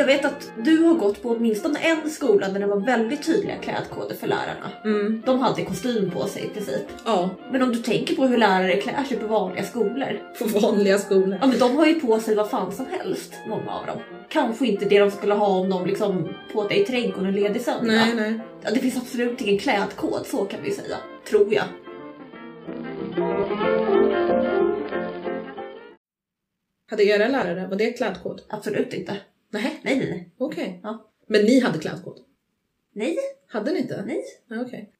jag vet att du har gått på åtminstone en skola där det var väldigt tydliga klädkoder för lärarna. Mm. De hade kostym på sig i princip. Ja, Men om du tänker på hur lärare klär sig på vanliga skolor. på vanliga skolor. Ja men de har ju på sig vad fan som helst, många av dem. Kanske inte det de skulle ha om de liksom på dig i trädgården en ledig söndag. Nej, nej. Ja, det finns absolut ingen klädkod, så kan vi säga. Tror jag. Hade era lärare, var det klädkod? Absolut inte. Nej, Nej, nej, okej. Ja. Men ni hade klädkod? Nej, Hade ni inte? nej. Okej.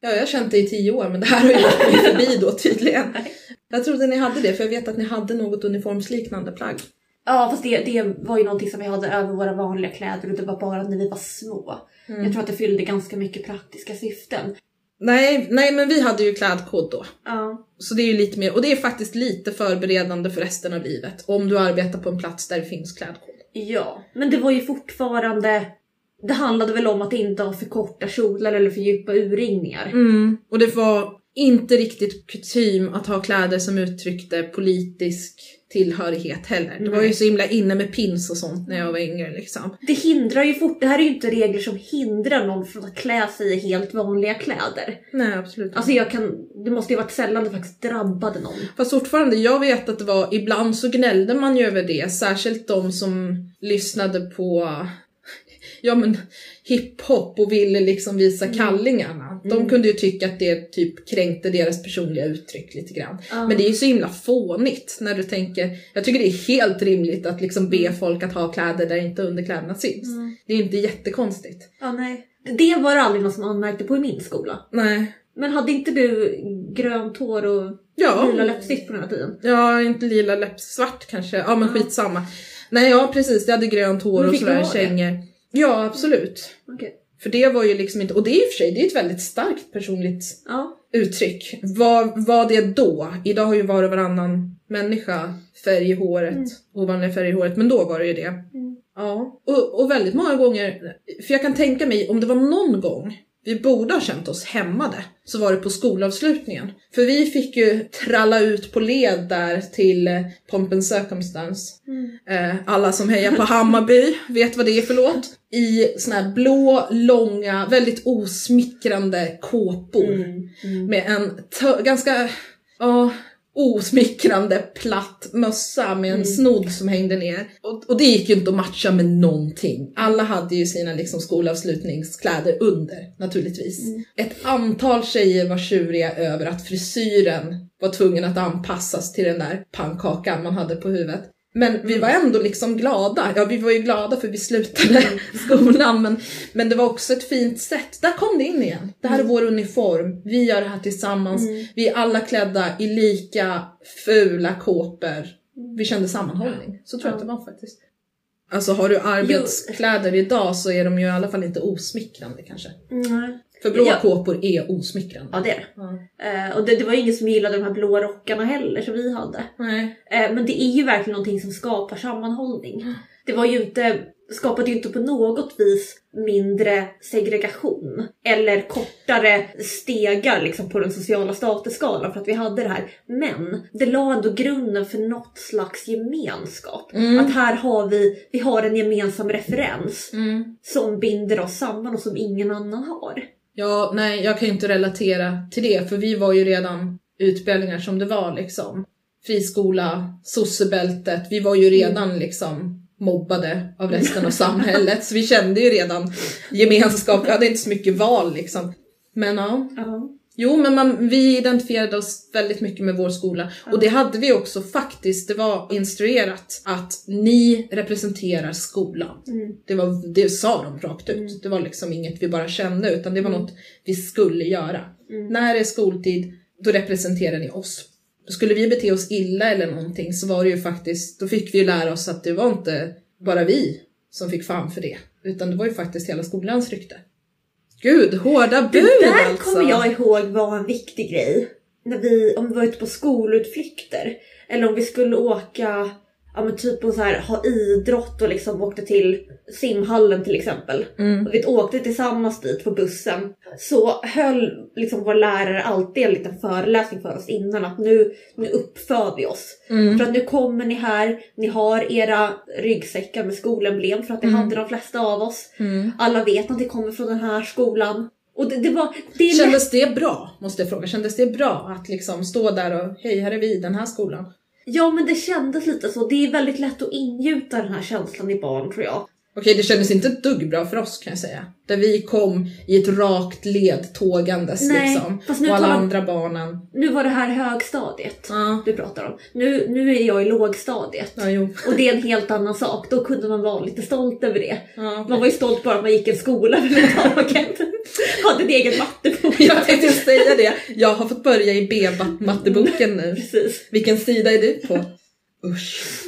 Ja, jag har känt det i tio år, men det här har ju mig förbi då tydligen. Jag trodde ni hade det, för jag vet att ni hade något uniformsliknande plagg. Ja, fast det, det var ju någonting som vi hade över våra vanliga kläder och det var bara när vi var små. Mm. Jag tror att det fyllde ganska mycket praktiska syften. Nej, nej, men vi hade ju klädkod då. Ja. Så det är ju lite mer, och det är faktiskt lite förberedande för resten av livet. Om du arbetar på en plats där det finns klädkod. Ja, men det var ju fortfarande... Det handlade väl om att inte ha för korta kjolar eller för djupa urringningar. Mm. Och det var inte riktigt kutym att ha kläder som uttryckte politisk tillhörighet heller. Det var ju så himla inne med pins och sånt när jag var yngre liksom. Det hindrar ju fort... Det här är ju inte regler som hindrar någon från att klä sig i helt vanliga kläder. Nej, absolut inte. Alltså jag kan... Det måste ju varit sällan det faktiskt drabbade någon. Fast fortfarande, jag vet att det var, ibland så gnällde man ju över det, särskilt de som lyssnade på ja men hiphop och ville liksom visa kallingarna. De Mm. kunde ju tycka att det typ kränkte deras personliga uttryck lite grann. Ja. Men det är ju så himla fånigt när du tänker, jag tycker det är helt rimligt att liksom be folk att ha kläder där inte underkläderna syns. Mm. Det är inte jättekonstigt. Ja, nej. Det var det aldrig någon som anmärkte på i min skola. Nej. Men hade inte du grönt hår och Ja. lila läppstift på den här tiden? Ja, inte lila läpp, svart kanske. Ja men Ja. skitsamma. Nej ja precis, jag hade grönt hår och sådär kängor. Ja absolut. Okej. För det var ju liksom inte, och det är i och för sig det är ett väldigt starkt personligt Ja. uttryck. Vad var det då? Idag har ju var och varannan människa färg i håret, Mm. ovanliga färg i håret, men då var det ju det. Ja, och, och väldigt många gånger, för jag kan tänka mig om det var någon gång vi borde ha känt oss hämmade, så var det på skolavslutningen. För vi fick ju tralla ut på led där till eh, Pomp and Circumstance. Eh, alla som hejar på Hammarby vet vad det är för låt. I såna här blå, långa, väldigt osmickrande kåpor. Mm. Med en ganska, ja, osmickrande platt mössa med en Mm. snodd som hängde ner. Och, och det gick ju inte att matcha med någonting. Alla hade ju sina liksom skolavslutningskläder under, naturligtvis. Mm. Ett antal tjejer var tjuriga över att frisyren var tvungen att anpassas till den där pannkakan man hade på huvudet. Men vi var ändå liksom glada. Ja, vi var ju glada för vi slutade skolan, men, men det var också ett fint sätt. Där kom det in igen. Det här är vår uniform. Vi gör det här tillsammans. Mm. Vi är alla klädda i lika fula kåpor. Vi kände sammanhållning. Så tror jag att det var faktiskt. Alltså har du arbetskläder idag så är de ju i alla fall inte osmickrande kanske. Nej. För blå Ja. kåpor är osmickrande. Ja, det är. Ja. Eh, och det, det var ju ingen som gillade de här blåa rockarna heller som vi hade. Nej. Eh, men det är ju verkligen någonting som skapar sammanhållning. Det var ju inte, skapade ju inte på något vis mindre segregation eller kortare stegar liksom på den sociala statusskalan för att vi hade det här. Men det la ändå grunden för något slags gemenskap. Mm. Att här har vi, vi har en gemensam referens Mm. som binder oss samman och som ingen annan har. Ja, nej, jag kan ju inte relatera till det, för vi var ju redan utbildningar som det var liksom. Friskola, sossebältet, vi var ju redan liksom mobbade av resten av samhället, så vi kände ju redan gemenskap, vi hade inte så mycket val liksom. Men ja, jo men man, vi identifierade oss väldigt mycket med vår skola och det hade vi också faktiskt, det var instruerat att ni representerar skolan. Mm. Det, var, det sa de rakt ut. Mm. Det var liksom inget vi bara kände utan det var Mm. något vi skulle göra. Mm. När det är skoltid, då representerar ni oss. Skulle vi bete oss illa eller någonting så var det ju faktiskt, då fick vi ju lära oss att det var inte bara vi som fick fan för det. Utan det var ju faktiskt hela skolans rykte. Gud, hårda bud Det där alltså! kommer jag ihåg var en viktig grej. När vi, om vi var ute på skolutflykter. Eller om vi skulle åka, ja men typ att så här, ha idrott och liksom åkte till simhallen till exempel. Mm. Och vi åkte tillsammans dit på bussen. Så höll liksom vår lärare alltid en liten föreläsning för oss innan att nu, nu uppför vi oss. Mm. För att nu kommer ni här, ni har era ryggsäckar med skolemblem för att det Mm. hade de flesta av oss. Mm. Alla vet att ni kommer från den här skolan. Och det, det var... Det lätt. Kändes det bra, måste jag fråga. Kändes det bra att liksom stå där och hej, här är vi, den här skolan? Ja men det kändes lite så. Det är väldigt lätt att ingjuta den här känslan i barn tror jag. Okej, det kändes inte ett dugg bra för oss kan jag säga. Där vi kom i ett rakt led tågandes Nej, liksom. fast nu och alla talar- andra barnen. Nu var det här högstadiet Ja, du pratar om. Nu, nu är jag i lågstadiet. ja. Och det är en helt annan sak. Då kunde man vara lite stolt över det. Ja. Man var ju stolt bara att man gick i en skola överhuvudtaget. Hade en egen mattebok. Jag tänkte säga det. Jag har fått börja i B-matteboken nu. Precis. Vilken sida är du på? Usch.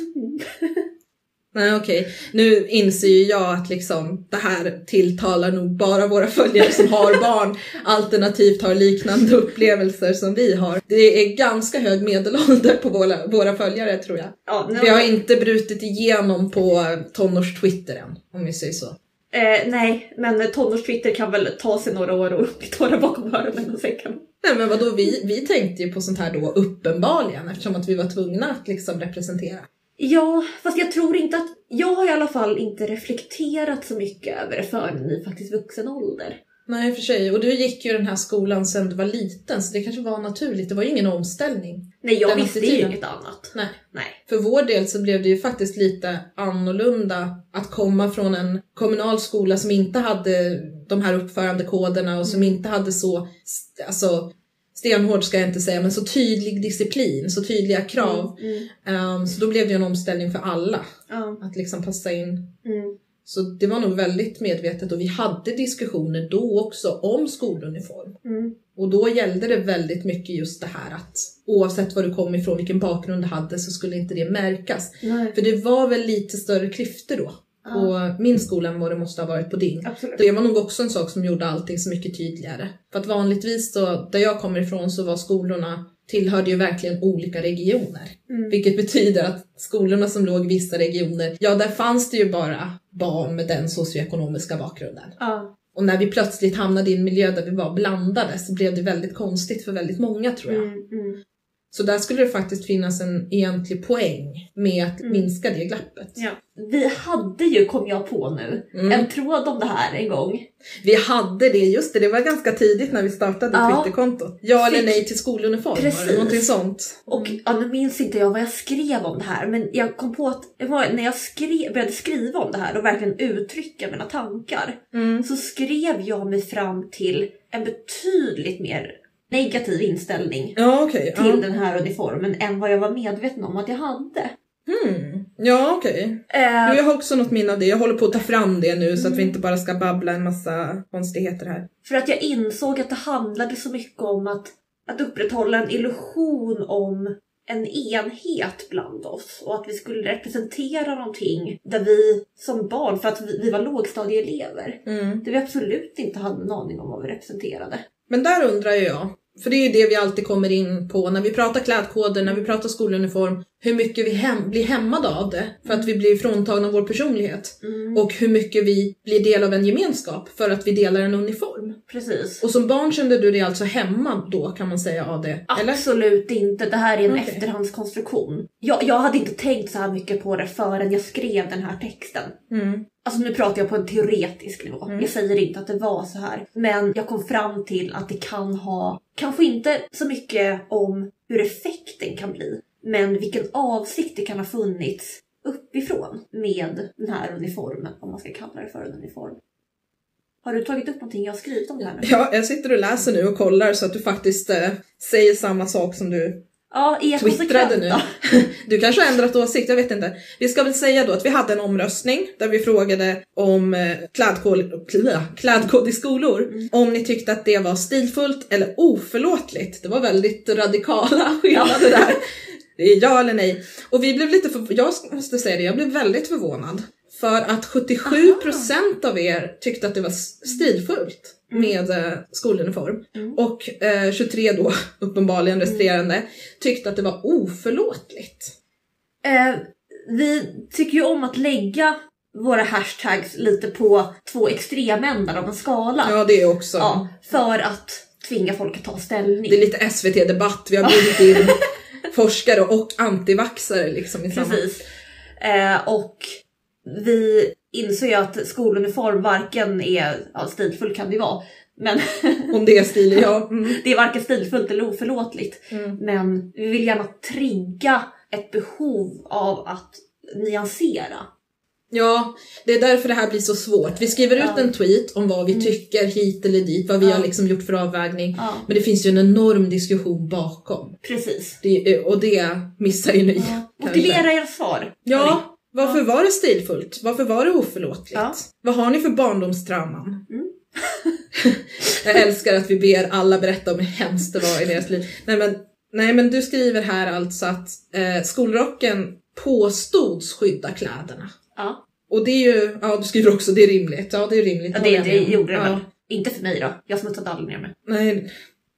Nej okej, nu inser ju jag att liksom det här tilltalar nog bara våra följare som har barn alternativt har liknande upplevelser som vi har. Det är ganska hög medelålder på våra, våra följare tror jag. Ja, Vi har inte brutit igenom på tonårs-Twitter än, om vi säger så. Eh, nej, men tonårs-Twitter kan väl ta sig några år och bli torra bakom öronen och sen kan... Nej men vadå, vi, vi tänkte ju på sånt här då uppenbarligen eftersom att vi var tvungna att liksom representera. Ja, fast jag tror inte att... Jag har i alla fall inte reflekterat så mycket över det förrän i faktiskt vuxen ålder. Nej, för sig. Och du gick ju den här skolan sedan du var liten, så det kanske var naturligt. Det var ju ingen omställning. Nej, jag Den visste ju inget annat. Nej. Nej. För vår del så blev det ju faktiskt lite annorlunda att komma från en kommunal skola som inte hade de här uppförandekoderna och som inte hade så, alltså stenhård ska jag inte säga, men så tydlig disciplin, så tydliga krav. Mm. Ehm, så då blev det ju en omställning för alla, Ja. att liksom passa in Mm. Så det var nog väldigt medvetet och vi hade diskussioner då också om skoluniform. Mm. Och då gällde det väldigt mycket just det här att oavsett var du kom ifrån, vilken bakgrund du hade så skulle inte det märkas. Nej. För det var väl lite större klyftor då på min skola än vad det måste ha varit på din. Absolut. Det var nog också en sak som gjorde allting så mycket tydligare. För att vanligtvis då, där jag kommer ifrån så var skolorna tillhörde ju verkligen olika regioner. Mm. Vilket betyder att skolorna som låg i vissa regioner, ja där fanns det ju bara barn med den socioekonomiska bakgrunden. Ja. Och när vi plötsligt hamnade i en miljö där vi var blandade så blev det väldigt konstigt för väldigt många tror jag. Mm. Mm. Så där skulle det faktiskt finnas en egentlig poäng med att Mm. minska det glappet. Ja. Vi hade ju, kom jag på nu, Mm. en tråd om det här en gång. Vi hade det, just det, det var ganska tidigt när vi startade Ja. Twitterkontot. Ja eller nej till skoluniform, Precis. det någonting sånt? Och ja, nu minns inte jag vad jag skrev om det här, men jag kom på att när jag skrev, började skriva om det här och verkligen uttrycka mina tankar, Mm. så skrev jag mig fram till en betydligt mer negativ inställning Ja okej. till ja. den här uniformen än vad jag var medveten om att jag hade. Hmm. Ja okej. Eh, Jag har också något minne av det, jag håller på att ta fram det nu så att vi Mm. inte bara ska babbla en massa konstigheter här. För att jag insåg att det handlade så mycket om att, att upprätthålla en illusion om en enhet bland oss och att vi skulle representera någonting där vi som barn, för att vi, vi var lågstadieelever, Mm. där vi absolut inte hade en aning om vad vi representerade. Men där undrar jag, för det är ju det vi alltid kommer in på. När vi pratar klädkoder, när vi pratar skoluniform, hur mycket vi hem, blir hämmade av det för att vi blir fråntagna vår personlighet. Mm. Och hur mycket vi blir del av en gemenskap för att vi delar en uniform. Precis. Och som barn kände du dig alltså hämmad då kan man säga av det? Eller? Absolut inte. Det här är en Okej. efterhandskonstruktion. Jag, jag hade inte tänkt så här mycket på det förrän jag skrev den här texten. Mm. Alltså nu pratar jag på en teoretisk nivå. Mm. Jag säger inte att det var så här. Men jag kom fram till att det kan ha, kanske inte så mycket om hur effekten kan bli, men vilken avsikt det kan ha funnits uppifrån med den här uniformen, om man ska kalla det för en uniform. Har du tagit upp någonting jag har skrivit om det här nu? Ja, jag sitter och läser nu och kollar så att du faktiskt eh, säger samma sak som du Ja, twittrade nu. Du kanske har ändrat åsikt, jag vet inte. Vi ska väl säga då att vi hade en omröstning där vi frågade om eh, klädkod, klä, klädkod i skolor. Mm. Om ni tyckte att det var stilfullt eller oförlåtligt. Det var väldigt radikala skillnader där. Det är ja eller nej. Och vi blev lite för, jag måste säga det, jag blev väldigt förvånad. För att 77% av er tyckte att det var stilfullt med eh, skoluniform. Mm. Och eh, 23 då, uppenbarligen resterande, tyckte att det var oförlåtligt. Eh, vi tycker ju om att lägga våra hashtags lite på två extremändar av en skala. Ja, det också. Ja, för att tvinga folk att ta ställning. Det är lite SVT-debatt, vi har bjudit in forskare och antivaxare liksom i samma... Precis. Eh, och vi inser ju att skoluniform varken är, ja stilfull kan det ju vara, men Om det är stil, ja. Mm. det är varken stilfullt eller oförlåtligt. Mm. Men vi vill gärna trigga ett behov av att nyansera. Ja, det är därför det här blir så svårt. Vi skriver ut Ja. en tweet om vad vi Mm. tycker hit eller dit, vad vi Ja. har liksom gjort för avvägning. Ja, Men det finns ju en enorm diskussion bakom. precis. Det, och det missar ju ni. Ja. Motivera era svar. Ja, varför var det stilfullt? Varför var det oförlåtligt? Vad har ni för barndomstrauman? Mm. Jag älskar att vi ber alla berätta om hur hemskt det var i deras liv. Nej men, nej, men du skriver här alltså att eh, skolrocken påstods skydda kläderna. Ja, Och det är ju, ja du skriver också det är rimligt. Ja det är rimligt. ja det, det gjorde det ja. väl. Inte för mig då. Jag smutsade aldrig ner mig. Nej,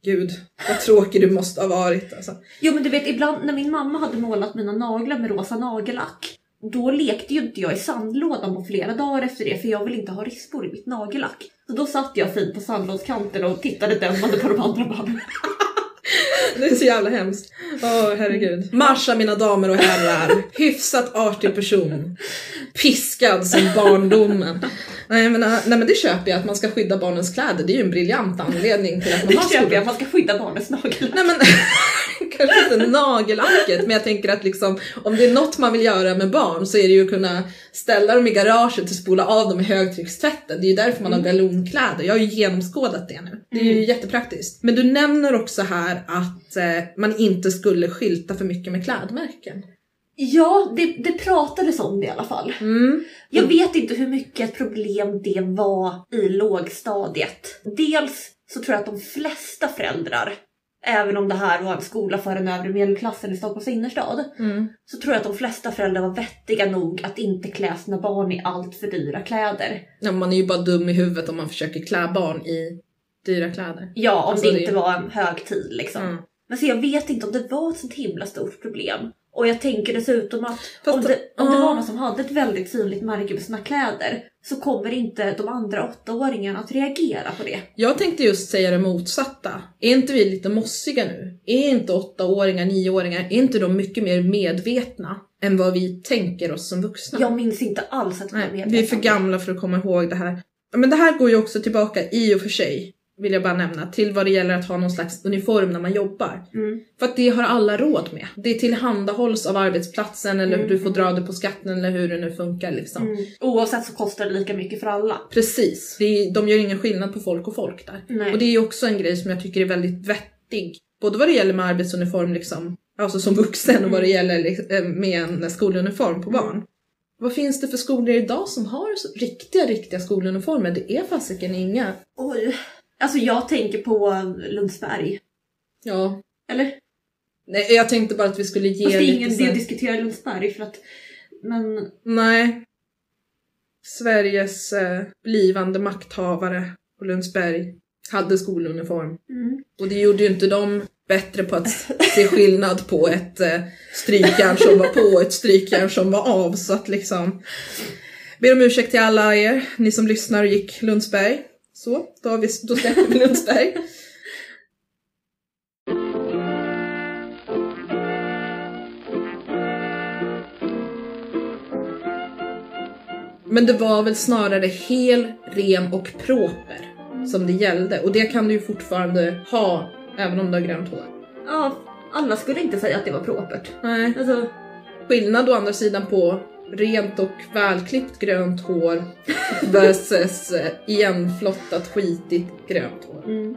gud vad tråkig du måste ha varit alltså. Jo men du vet ibland när min mamma hade målat mina naglar med rosa nagellack. Då lekte ju inte jag i sandlådan på flera dagar efter det för jag vill inte ha rispor i mitt nagellack. Så då satt jag fint på sandlådskanten och tittade dömande på de andra barnen. Det är så jävla hemskt. Åh herregud. Marscha mina damer och herrar. Hyfsat artig person. Piskad som barndomen. Nej men, äh, nej men det köper jag, att man ska skydda barnens kläder. Det är ju en briljant anledning till att man Det har köper jag, skolan. man ska skydda barnens nagellack. Nej men kanske inte nagellacket men jag tänker att liksom om det är något man vill göra med barn så är det ju att kunna ställa dem i garaget och spola av dem i högtryckstvätten. Det är ju därför man har velonkläder. Jag har ju genomskådat det nu. Det är ju Mm. jättepraktiskt. Men du nämner också här att eh, man inte skulle skylta för mycket med klädmärken. Ja, det, det pratades om det i alla fall. Mm. Jag vet inte hur mycket ett problem det var i lågstadiet. Dels så tror jag att de flesta föräldrar, även om det här var en skola för den övre medelklassen i Stockholms innerstad, Mm. så tror jag att de flesta föräldrar var vettiga nog att inte klä sina barn i allt för dyra kläder. Ja, man är ju bara dum i huvudet om man försöker klä barn i dyra kläder. Ja, om Alltså, det det- inte var en högtid liksom. Mm. Men så jag vet inte om det var ett sånt himla stort problem. Och jag tänker dessutom att Fast om det, om det var någon som hade ett väldigt synligt märke på sina kläder så kommer inte de andra åttaåringarna att reagera på det. Jag tänkte just säga det motsatta. Är inte vi lite mossiga nu? Är inte åttaåringar, nioåringar, är inte de mycket mer medvetna än vad vi tänker oss som vuxna? Jag minns inte alls att vi var Nej, medvetna vi är för gamla för att komma ihåg det här. Men det här går ju också tillbaka i och för sig, vill jag bara nämna, till vad det gäller att ha någon slags uniform när man jobbar. Mm. För att det har alla råd med. Det tillhandahålls av arbetsplatsen eller Mm. du får dra det på skatten eller hur det nu funkar liksom. Mm. Oavsett så kostar det lika mycket för alla. Precis, är, de gör ingen skillnad på folk och folk där. Nej. Och det är också en grej som jag tycker är väldigt vettig. Både vad det gäller med arbetsuniform liksom, alltså som vuxen och vad det gäller liksom, eh, med en skoluniform på barn. Vad finns det för skolor idag som har riktiga, riktiga skoluniformer? Det är fasiken inga. Oj. Alltså jag tänker på Lundsberg. Ja. Eller? Nej, jag tänkte bara att vi skulle ge Fast det är ingen idé att diskutera Lundsberg för att... Men Nej. Sveriges eh, blivande makthavare på Lundsberg hade skoluniform. mm. Och det gjorde ju inte dem bättre på att se skillnad på ett eh, strykjärn som var på och ett strykjärn som var av. Så att liksom... Ber om ursäkt till alla er, ni som lyssnar och gick Lundsberg. Så, då, har vi, då släpper vi Lundsberg. Men det var väl snarare hel, ren och proper som det gällde. Och det kan du ju fortfarande ha även om du har grönt hår. ja, alla skulle inte säga att det var propert. Nej. Alltså, Skillnad å andra sidan på rent och välklippt grönt hår versus eh, igenflottat skitigt grönt hår. mm.